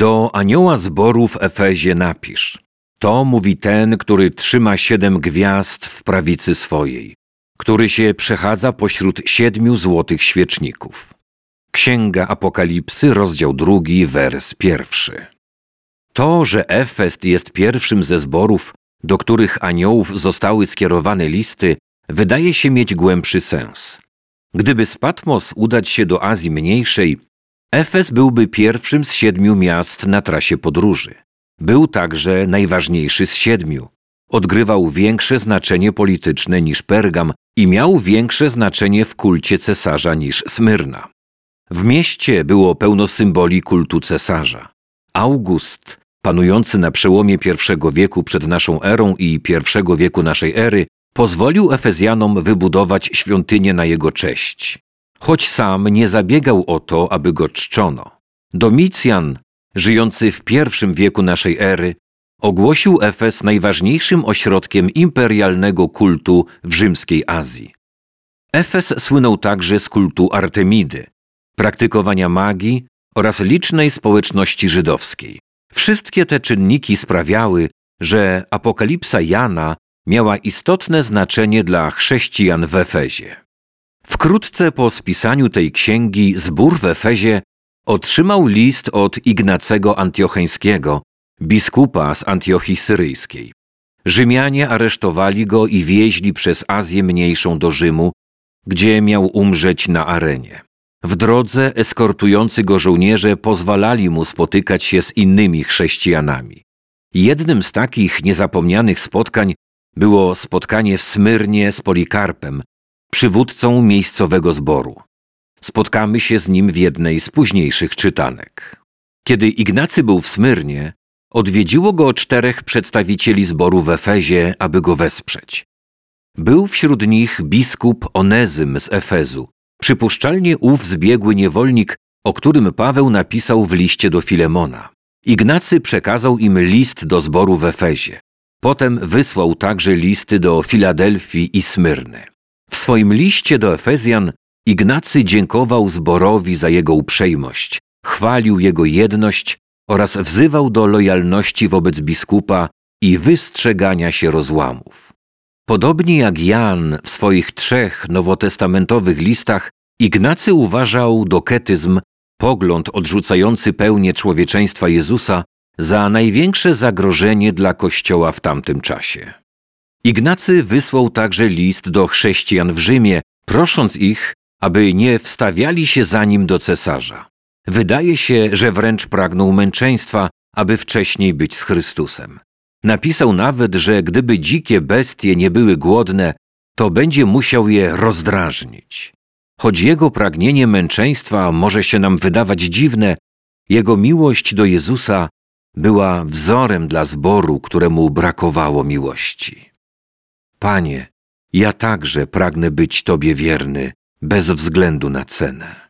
Do anioła zboru w Efezie napisz. To mówi ten, który trzyma siedem gwiazd w prawicy swojej, który się przechadza pośród siedmiu złotych świeczników. Księga Apokalipsy, rozdział drugi, wers pierwszy. To, że Efest jest pierwszym ze zborów, do których aniołów zostały skierowane listy, wydaje się mieć głębszy sens. Gdyby z Patmos udać się do Azji Mniejszej, Efes byłby pierwszym z siedmiu miast na trasie podróży. Był także najważniejszy z siedmiu. Odgrywał większe znaczenie polityczne niż Pergam i miał większe znaczenie w kulcie cesarza niż Smyrna. W mieście było pełno symboli kultu cesarza. August, panujący na przełomie I wieku przed naszą erą i I wieku naszej ery, pozwolił Efezjanom wybudować świątynię na jego cześć. Choć sam nie zabiegał o to, aby go czczono. Domicjan, żyjący w I wieku naszej ery, ogłosił Efes najważniejszym ośrodkiem imperialnego kultu w rzymskiej Azji. Efes słynął także z kultu Artemidy, praktykowania magii oraz licznej społeczności żydowskiej. Wszystkie te czynniki sprawiały, że apokalipsa Jana miała istotne znaczenie dla chrześcijan w Efezie. Wkrótce po spisaniu tej księgi zbór w Efezie otrzymał list od Ignacego Antiocheńskiego, biskupa z Antiochii Syryjskiej. Rzymianie aresztowali go i wieźli przez Azję Mniejszą do Rzymu, gdzie miał umrzeć na arenie. W drodze eskortujący go żołnierze pozwalali mu spotykać się z innymi chrześcijanami. Jednym z takich niezapomnianych spotkań było spotkanie w Smyrnie z Polikarpem, przywódcą miejscowego zboru. Spotkamy się z nim w jednej z późniejszych czytanek. Kiedy Ignacy był w Smyrnie, odwiedziło go czterech przedstawicieli zboru w Efezie, aby go wesprzeć. Był wśród nich biskup Onezym z Efezu, przypuszczalnie ów zbiegły niewolnik, o którym Paweł napisał w liście do Filemona. Ignacy przekazał im list do zboru w Efezie. Potem wysłał także listy do Filadelfii i Smyrny. W swoim liście do Efezjan Ignacy dziękował zborowi za jego uprzejmość, chwalił jego jedność oraz wzywał do lojalności wobec biskupa i wystrzegania się rozłamów. Podobnie jak Jan w swoich trzech nowotestamentowych listach, Ignacy uważał doketyzm, pogląd odrzucający pełnię człowieczeństwa Jezusa, za największe zagrożenie dla Kościoła w tamtym czasie. Ignacy wysłał także list do chrześcijan w Rzymie, prosząc ich, aby nie wstawiali się za nim do cesarza. Wydaje się, że wręcz pragnął męczeństwa, aby wcześniej być z Chrystusem. Napisał nawet, że gdyby dzikie bestie nie były głodne, to będzie musiał je rozdrażnić. Choć jego pragnienie męczeństwa może się nam wydawać dziwne, jego miłość do Jezusa była wzorem dla zboru, któremu brakowało miłości. Panie, ja także pragnę być Tobie wierny, bez względu na cenę.